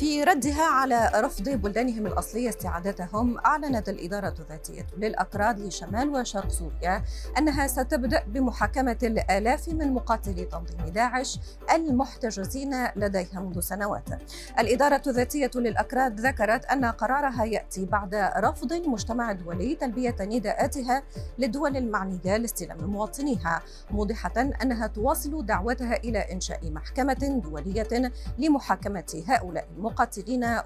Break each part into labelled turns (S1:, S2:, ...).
S1: في ردها على رفض بلدانهم الأصلية استعادتهم أعلنت الإدارة الذاتية للأكراد لشمال وشرق سوريا أنها ستبدأ بمحاكمة الآلاف من مقاتلي تنظيم داعش المحتجزين لديها منذ سنوات. الإدارة الذاتية للأكراد ذكرت أن قرارها يأتي بعد رفض المجتمع الدولي تلبية نداءاتها للدول المعنية لاستلام مواطنيها موضحة أنها تواصل دعوتها إلى إنشاء محكمة دولية لمحاكمة هؤلاء المقاتلين.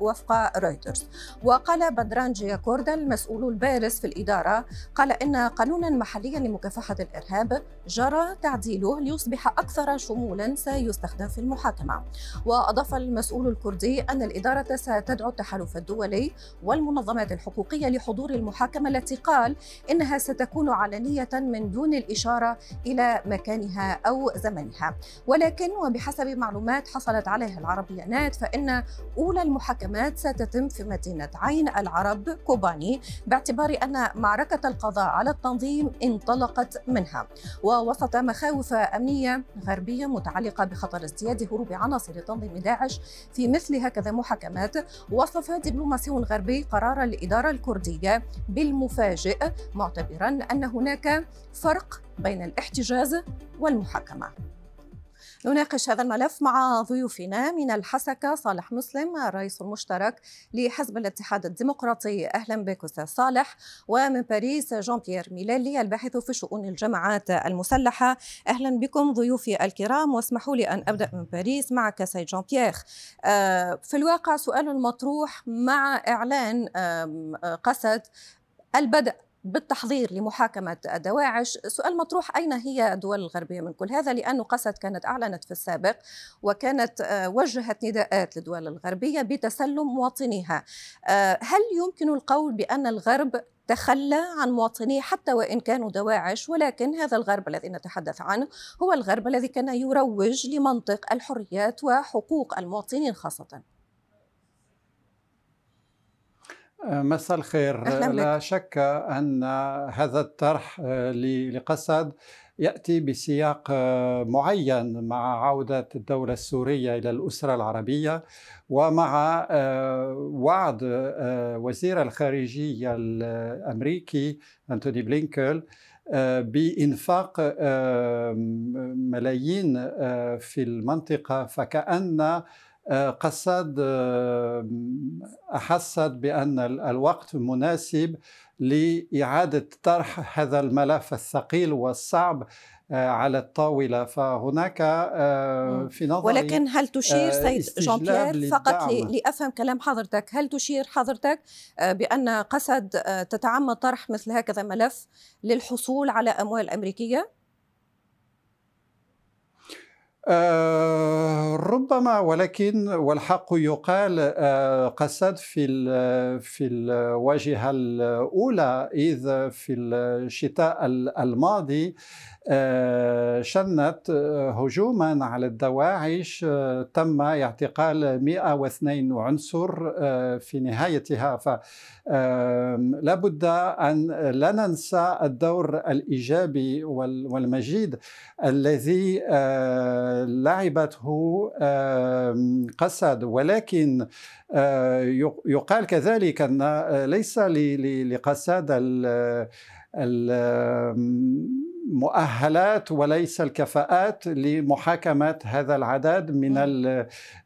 S1: وفق رويترز. وقال بدران جيا كورد المسؤول البارز في الإدارة قال إن قانونا محليا لمكافحة الإرهاب جرى تعديله ليصبح أكثر شمولا سيستخدم في المحاكمة. وأضاف المسؤول الكردي أن الإدارة ستدعو التحالف الدولي والمنظمات الحقوقية لحضور المحاكمة التي قال إنها ستكون علنية من دون الإشارة إلى مكانها أو زمنها. ولكن وبحسب معلومات حصلت عليها العربيانات فإن أولى المحاكمات ستتم في مدينة عين العرب كوباني باعتبار أن معركة القضاء على التنظيم انطلقت منها. ووسط مخاوف أمنية غربية متعلقة بخطر ازدياد هروب عناصر تنظيم داعش في مثل هكذا محاكمات وصف دبلوماسي غربي قرار الإدارة الكردية بالمفاجئ معتبرا أن هناك فرق بين الاحتجاز والمحاكمة. نناقش هذا الملف مع ضيوفنا من الحسكة صالح مسلم الرئيس المشترك لحزب الاتحاد الديمقراطي. أهلا بك أستاذ صالح. ومن باريس جون بيير ميلالي الباحث في شؤون الجماعات المسلحة. أهلا بكم ضيوفي الكرام واسمحوا لي أن أبدأ من باريس معك سيد جون بيير آه، في الواقع سؤال مطروح مع إعلان قسد البدء بالتحضير لمحاكمة دواعش. سؤال مطروح أين هي الدول الغربية من كل هذا؟ لأن قسد كانت أعلنت في السابق وكانت آه، وجهت نداءات للدول الغربية بتسلم مواطنيها. آه، هل يمكن القول بأن الغرب تخلى عن مواطنيه حتى وإن كانوا دواعش؟ ولكن هذا الغرب الذي نتحدث عنه هو الغرب الذي كان يروج لمنطق الحريات وحقوق المواطنين خاصة.
S2: مساء الخير. لا شك أن هذا الطرح آه، لقسد يأتي بسياق آه، معين مع عودة الدولة السورية إلى الأسرة العربية ومع آه، وعد وزير الخارجية الأمريكي أنتوني بلينكل بإنفاق ملايين في المنطقة فكأن قصد آه، أحست بأن الوقت مناسب لإعادة طرح هذا الملف الثقيل والصعب آه، على الطاولة. فهناك في نظري
S1: ولكن هل تشير سيد جون بيير فقط لأفهم كلام حضرتك هل تشير حضرتك بأن قصد تتعمد طرح مثل هكذا ملف للحصول على أموال أمريكية؟
S2: آه ربما ولكن والحق يقال آه قصد في في الواجهة الأولى إذ في الشتاء الماضي آه، شنت هجوما على الدواعش تم اعتقال 102 عنصر في نهايتها. فلا بد أن لا ننسى الدور الإيجابي والمجيد الذي لعبته قسد ولكن يقال كذلك أن ليس لقسد المؤهلات وليس الكفاءات لمحاكمه هذا العدد من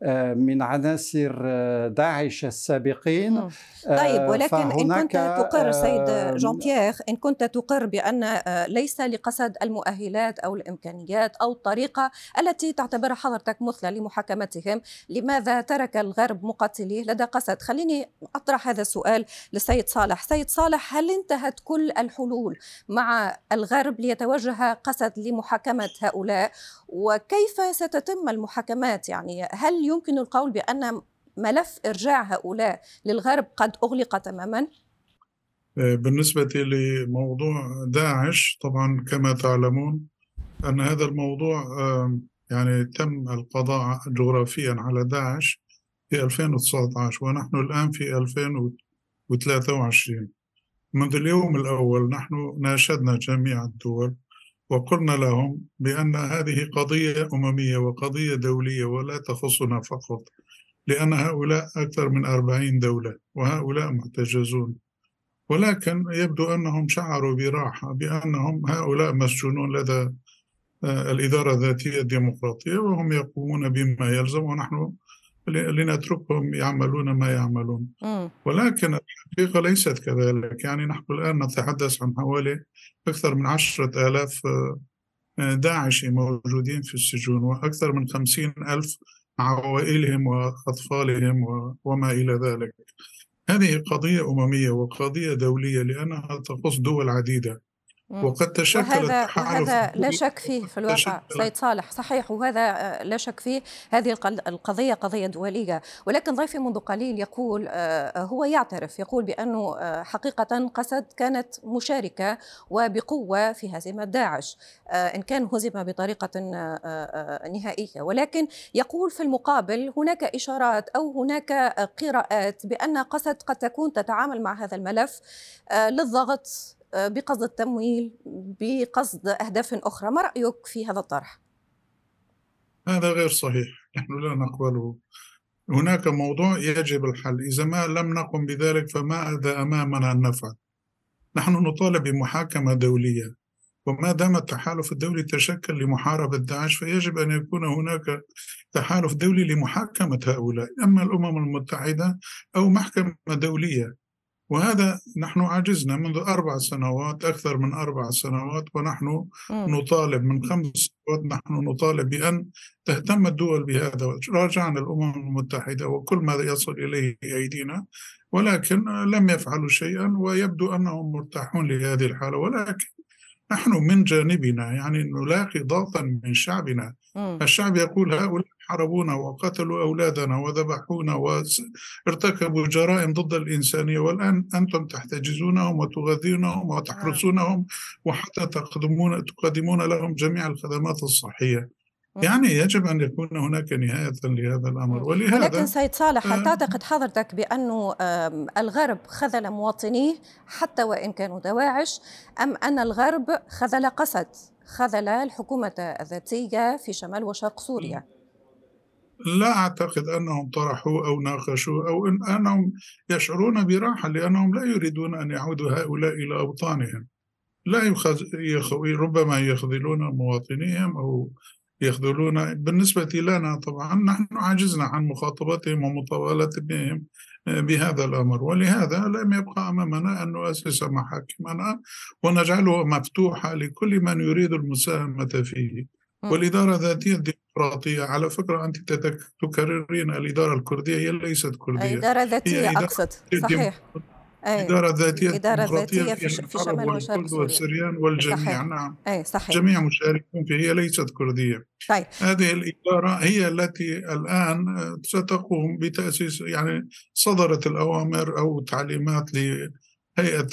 S2: آه، من عناصر آه، داعش السابقين.
S1: طيب آه، ولكن إن كنت تقر سيد جون بيير إن كنت تقر بأن ليس لقصد المؤهلات أو الإمكانيات أو الطريقة التي تعتبرها حضرتك مثلى لمحاكمتهم لماذا ترك الغرب مقاتليه لدى قسد خليني أطرح هذا السؤال للسيد صالح. سيد صالح هل انتهت كل الحلول مع الغرب ليتوجه قسد لمحاكمة هؤلاء وكيف ستتم المحاكمات يعني هل يمكن القول بأن ملف إرجاع هؤلاء للغرب قد أغلق تماما؟
S3: بالنسبة لموضوع داعش طبعا كما تعلمون أن هذا الموضوع يعني تم القضاء جغرافيا على داعش في 2019 ونحن الآن في 2023 منذ اليوم الأول نحن ناشدنا جميع الدول وقلنا لهم بأن هذه قضية أممية وقضية دولية ولا تخصنا فقط لأن هؤلاء أكثر من أربعين دولة وهؤلاء محتجزون ولكن يبدو أنهم شعروا براحة بأنهم هؤلاء مسجونون لدى آه، الإدارة الذاتية الديمقراطية وهم يقومون بما يلزم ونحن لنتركهم يعملون ما يعملون. ولكن الحقيقة ليست كذلك. يعني نحن الآن نتحدث عن حوالي أكثر من عشرة آلاف آه، داعشي موجودين في السجون وأكثر من خمسين ألف عوائلهم وأطفالهم وما إلى ذلك. هذه قضية أممية وقضية دولية لأنها تخص دول عديدة.
S1: وقد تشكلت وهذا, وهذا لا شك فيه في الواقع. سيد صالح صحيح وهذا آه، لا شك فيه. هذه القضية قضية دولية. ولكن ضيفي منذ قليل يقول آه، هو يعترف يقول بأنه آه، حقيقة قسد كانت مشاركة وبقوة في هزيمة داعش إن كان هزم بطريقة نهائية. ولكن يقول في المقابل هناك إشارات أو هناك قراءات بأن قسد قد تكون تتعامل مع هذا الملف للضغط آه، بقصد التمويل بقصد أهداف أخرى. ما رأيك في هذا الطرح؟
S3: هذا غير صحيح. نحن لا نقبله هناك موضوع يجب الحل. إذا ما لم نقم بذلك فماذا أمامنا أن نفعل نحن نطالب بمحاكمة دولية. وما دام التحالف الدولي تشكل لمحاربة داعش فيجب أن يكون هناك تحالف دولي لمحاكمة هؤلاء. أما الأمم المتحدة أو محكمة دولية وهذا نحن عجزنا منذ أربع سنوات أكثر من أربع سنوات ونحن م. نطالب من خمس سنوات نحن نطالب بأن تهتم الدول بهذا راجعنا الأمم المتحدة وكل ما يصل إليه أيدينا ولكن لم يفعلوا شيئا ويبدو أنهم مرتاحون لهذه الحالة ولكن نحن من جانبنا يعني نلاقي ضغطا من شعبنا م. الشعب يقول هؤلاء حاربونا وقتلوا أولادنا وذبحونا وارتكبوا جرائم ضد الإنسانية والآن أنتم تحتجزونهم وتغذونهم وتحرسونهم وحتى تقدمون تقدمون لهم جميع الخدمات الصحية. يعني يجب أن يكون هناك نهاية لهذا الأمر.
S1: ولهذا ولكن سيد صالح هل آه، تعتقد حضرتك بأن الغرب خذل مواطنيه حتى وإن كانوا دواعش أم أن الغرب خذل قسد خذل الحكومة الذاتية في شمال وشرق سوريا؟
S3: لا أعتقد أنهم طرحوا أو ناقشوا أو إن أنهم يشعرون براحة لأنهم لا يريدون أن يعودوا هؤلاء إلى أوطانهم. لا يخز... يخ... ربما يخذلون مواطنيهم أو يخذلون بالنسبة لنا طبعا نحن عجزنا عن مخاطبتهم ومطالبة بهم بهذا الأمر ولهذا لم يبقى أمامنا أن نؤسس محاكمنا ونجعله مفتوحة لكل من يريد المساهمة فيه. والإدارة الذاتية الديمقراطية على فكرة أنت تكررين الإدارة الكردية هي ليست كردية
S1: الإدارة الذاتية أقصد صحيح
S3: أي. إدارة ذاتية إدارة ذاتية في, في شمال وشرق والسريان والجميع صحيح. نعم
S1: أي صحيح.
S3: جميع مشاركون فيه هي ليست كردية طيب. هذه الإدارة هي التي الآن ستقوم بتأسيس يعني صدرت الأوامر أو تعليمات هيئة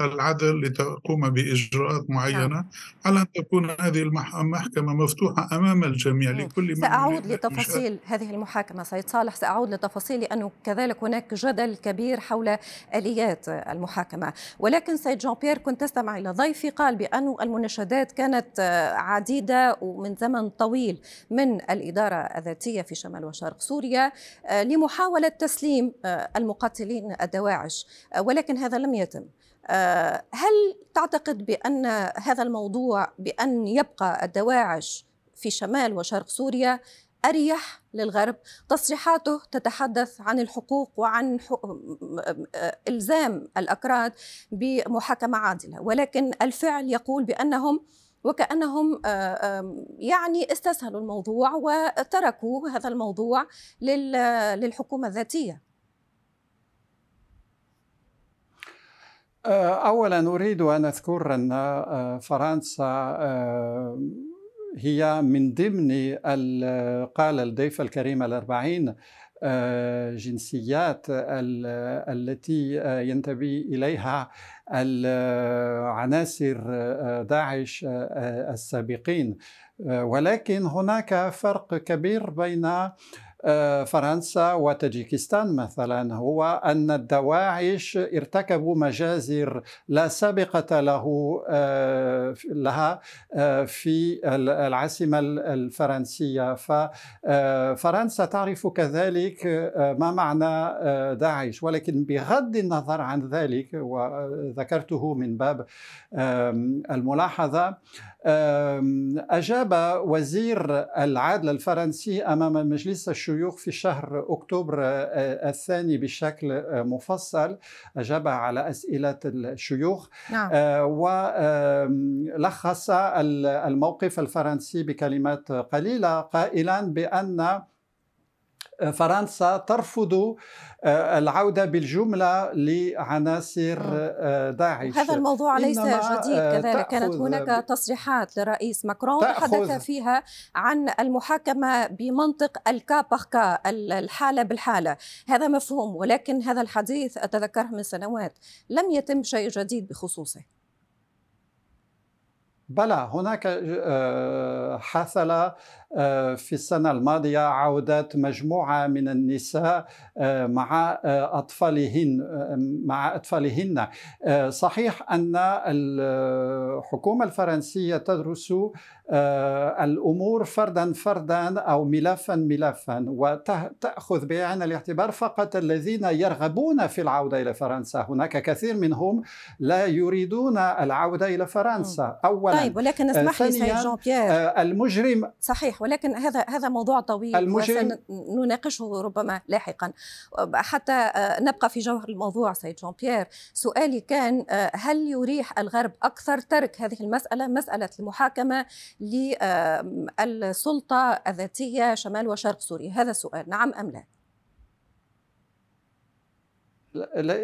S3: العدل لتقوم بإجراءات معينة نعم. على أن تكون هذه المحكمة مفتوحة أمام الجميع لكل من
S1: سأعود لتفاصيل هذه المحاكمة سيد صالح سأعود لتفاصيل لأنه كذلك هناك جدل كبير حول آليات المحاكمة. ولكن سيد جون بيير كنت تستمع إلى ضيفي قال بأن المناشدات كانت عديدة ومن زمن طويل من الإدارة الذاتية في شمال وشرق سوريا آه، لمحاولة تسليم آه، المقاتلين الدواعش. آه، ولكن هذا لم يتم. آه، هل تعتقد بأن هذا الموضوع بأن يبقى الدواعش في شمال وشرق سوريا أريح للغرب؟ تصريحاته تتحدث عن الحقوق وعن آه، إلزام الأكراد بمحاكمة عادلة ولكن الفعل يقول بأنهم وكأنهم آه، يعني استسهلوا الموضوع وتركوا هذا الموضوع للحكومة الذاتية.
S2: اولا أريد أن أذكر أن آه، فرنسا آه، هي من ضمن قال الضيف الكريم الأربعين جنسيات التي ينتمي إليها عناصر داعش السابقين. ولكن هناك فرق كبير بين آه، فرنسا وتاجيكستان مثلا هو أن الدواعش ارتكبوا مجازر لا سابقة له آه، لها آه، في العاصمة الفرنسية. ففرنسا تعرف كذلك ما معنى داعش. ولكن بغض النظر عن ذلك وذكرته من باب الملاحظة أجاب وزير العدل الفرنسي أمام مجلس الشيوخ في شهر أكتوبر آه، الثاني بشكل آه، مفصل أجاب على أسئلة الشيوخ نعم. آه، ولخص الموقف الفرنسي بكلمات قليلة قائلا بأن فرنسا ترفض آه، العودة بالجملة لعناصر آه، داعش.
S1: هذا الموضوع ليس جديد آه، كذلك كانت هناك تصريحات لرئيس ماكرون تحدث فيها عن المحاكمة بمنطق الكا باركا الحالة بالحالة. هذا مفهوم ولكن هذا الحديث أتذكره من سنوات لم يتم شيء جديد بخصوصه.
S2: بلى هناك حصل آه، في السنة الماضية عودة مجموعة من النساء آه، مع آه، أطفالهن مع أطفالهن. صحيح أن الحكومة الفرنسية تدرس الأمور فردا فردا أو ملفا ملفا وتأخذ بعين الاعتبار فقط الذين يرغبون في العودة إلى فرنسا. هناك كثير منهم لا يريدون العودة إلى فرنسا.
S1: أولا طيب ولكن اسمح لي سيد جون بيير.
S2: المجرم
S1: صحيح ولكن هذا هذا موضوع طويل المجرم وسنناقشه ربما لاحقا. حتى آه، نبقى في جوهر الموضوع سيد جون بيير. سؤالي كان آه، هل يريح الغرب أكثر ترك هذه المسألة مسألة المحاكمة للسلطه الذاتية شمال وشرق سوريا؟ هذا السؤال نعم أم لا؟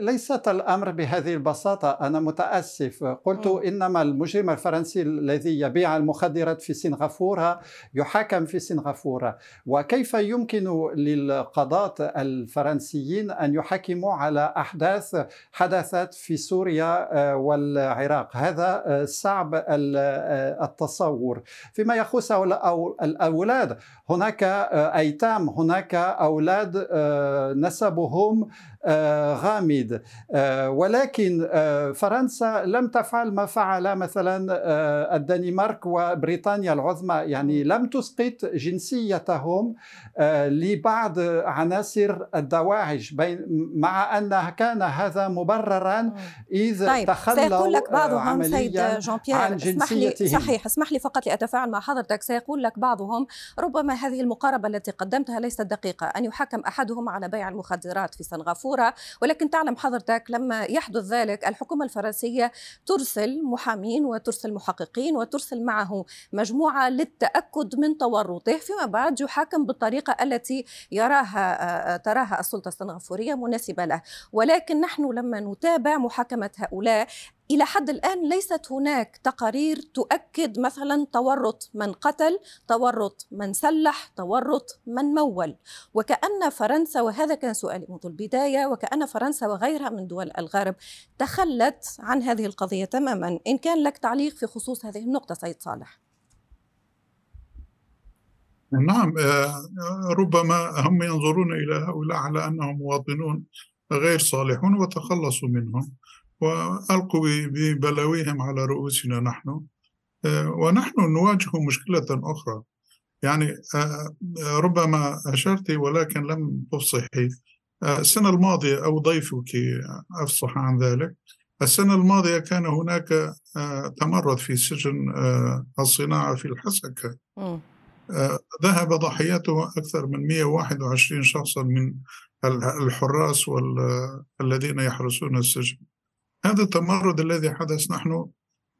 S2: ليست الأمر بهذه البساطة أنا متأسف. قلت م. إنما المجرم الفرنسي الذي يبيع المخدرات في سنغافورة يحاكم في سنغافورة. وكيف يمكن للقضاة الفرنسيين أن يحاكموا على أحداث حدثت في سوريا آه، والعراق؟ هذا آه، صعب آه، التصور. فيما يخص الأولاد هناك أيتام هناك أولاد نسبهم غامض. آه، ولكن آه، فرنسا لم تفعل ما فعل مثلا آه، الدنمارك وبريطانيا العظمى. يعني لم تسقط جنسيتهم لبعض عناصر الدواعش مع أن كان هذا مبررا إذ طيب. تخلوا
S1: سيقول لك بعضهم سيد جون بيير اسمح لي صحيح اسمح لي فقط لأتفاعل مع حضرتك. سيقول لك بعضهم ربما هذه المقاربة التي قدمتها ليست دقيقة أن يحكم أحدهم على بيع المخدرات في سنغافورة. ولكن تعلم حضرتك لما يحدث ذلك الحكومة الفرنسية ترسل محامين وترسل محققين وترسل معه مجموعة للتأكد من تورطه فيما بعد يحاكم بالطريقة التي يراها تراها السلطة السنغافورية مناسبة له. ولكن نحن لما نتابع محاكمة هؤلاء إلى حد الآن ليست هناك تقارير تؤكد مثلا تورط من قتل تورط من سلح تورط من مول. وكأن فرنسا وهذا كان سؤالي منذ البداية وكأن فرنسا وغيرها من دول الغرب تخلت عن هذه القضية تماما. إن كان لك تعليق في خصوص هذه النقطة سيد صالح.
S3: نعم آه، ربما هم ينظرون إلى هؤلاء على أنهم مواطنون غير صالحون وتخلصوا منهم. وألقوا ببلاويهم على رؤوسنا نحن. آه، ونحن نواجه مشكلة أخرى. يعني آه، ربما أشرت ولكن لم تفصحي. آه، السنة الماضية أو ضيفك أفصح عن ذلك. السنة الماضية كان هناك تمرد في سجن الصناعة في الحسكة ذهب ضحيته أكثر من 121 شخصا من الحراس والذين يحرسون السجن. هذا التمرد الذي حدث نحن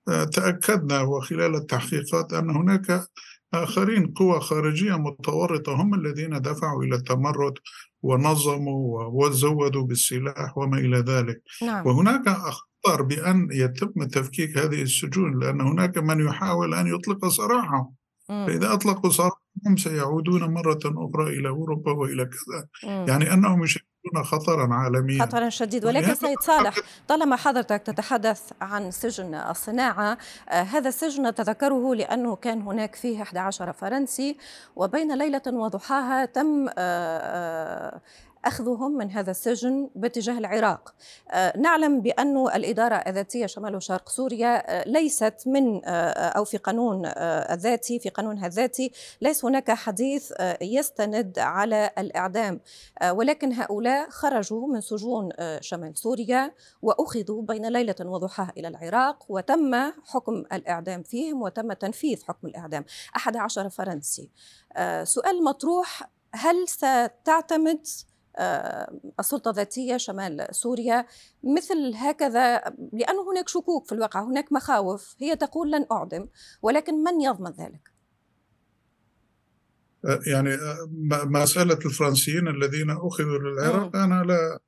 S3: آه، تأكدنا وخلال التحقيقات أن هناك آخرين قوى خارجية متورطة هم الذين دفعوا إلى التمرد ونظموا وزودوا بالسلاح وما إلى ذلك. نعم. وهناك أخطر بأن يتم تفكيك هذه السجون لأن هناك من يحاول أن يطلق سراحهم فإذا أطلقوا سراحهم سيعودون مرة أخرى إلى أوروبا وإلى كذا. يعني أنهم يشكلون خطرا عالميا.
S1: خطرا شديد ولكن سيد صالح طالما حضرتك تتحدث عن سجن الصناعة آه هذا السجن تذكره لأنه كان هناك فيه 11 فرنسي وبين ليلة وضحاها تم آه آه أخذهم من هذا السجن باتجاه العراق. آه، نعلم بأن الإدارة الذاتية شمال وشرق سوريا آه، ليست من آه، أو في قانون الذاتي في قانونها الذاتي ليس هناك حديث يستند على الإعدام. ولكن هؤلاء خرجوا من سجون شمال سوريا وأخذوا بين ليلة وضحاها إلى العراق وتم حكم الإعدام فيهم وتم تنفيذ حكم الإعدام. 11 فرنسي. سؤال مطروح هل ستعتمد آه، السلطة الذاتية شمال سوريا مثل هكذا لأن هناك شكوك في الواقع هناك مخاوف هي تقول لن أعدم ولكن من يضمن ذلك؟
S3: آه، يعني آه، مسألة الفرنسيين الذين أخذوا للعراق أنا لا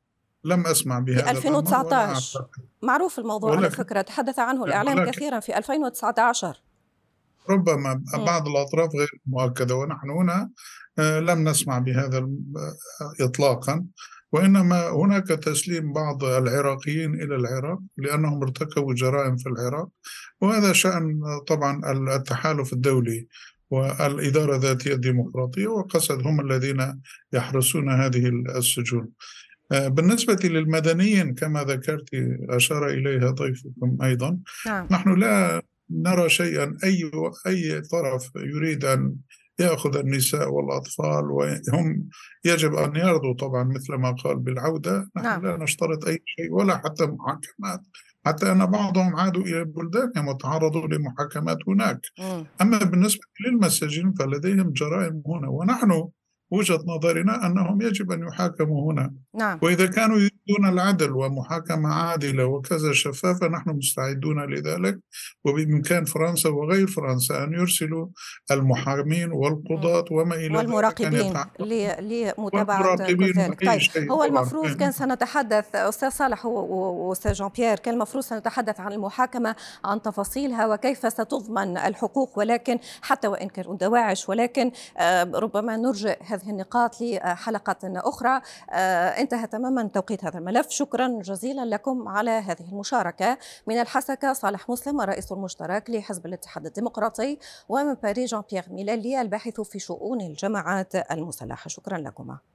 S3: لم أسمع بهذا
S1: في 2019 معروف الموضوع على فكرة تحدث عنه الإعلام كثيرا في 2019
S3: ربما بعض الأطراف غير مؤكدة ونحن هنا آه، لم نسمع بهذا إطلاقا وإنما هناك تسليم بعض العراقيين إلى العراق لأنهم ارتكبوا جرائم في العراق وهذا شأن طبعا التحالف الدولي والإدارة الذاتية الديمقراطية وقصد هم الذين يحرسون هذه السجون آه، بالنسبة للمدنيين كما ذكرت أشار إليها ضيفكم أيضا نعم. نحن لا نرى شيئا أي أي طرف يريد أن يأخذ النساء والأطفال وهم يجب أن يرضوا طبعا مثل ما قال بالعودة نحن نعم. لا نشترط أي شيء ولا حتى محاكمات حتى أن بعضهم عادوا إلى بلدانهم وتعرضوا لمحاكمات هناك م. أما بالنسبة للمساجين فلديهم جرائم هنا ونحن وجهة نظرنا أنهم يجب أن يحاكموا هنا. نعم. وإذا كانوا يريدون العدل ومحاكمة عادلة وكذا شفافة نحن مستعدون لذلك. وبإمكان فرنسا وغير فرنسا أن يرسلوا المحامين والقضاة وما إلى
S1: والمراقبين لمتابعة ذلك. طيب هو المفروض كان سنتحدث أستاذ صالح وأستاذ جان بيير كان المفروض سنتحدث عن المحاكمة عن تفاصيلها وكيف ستضمن الحقوق ولكن حتى وإن كانوا دواعش ولكن آه، ربما نرجئ هذه النقاط لحلقة أخرى. آه، انتهى تماما توقيت هذا الملف. شكرا جزيلا لكم على هذه المشاركة. من الحسكة صالح مسلم الرئيس المشترك لحزب الاتحاد الديمقراطي ومن باريس جان بيير ميلالي الباحث في شؤون الجماعات المسلحة. شكرا لكما.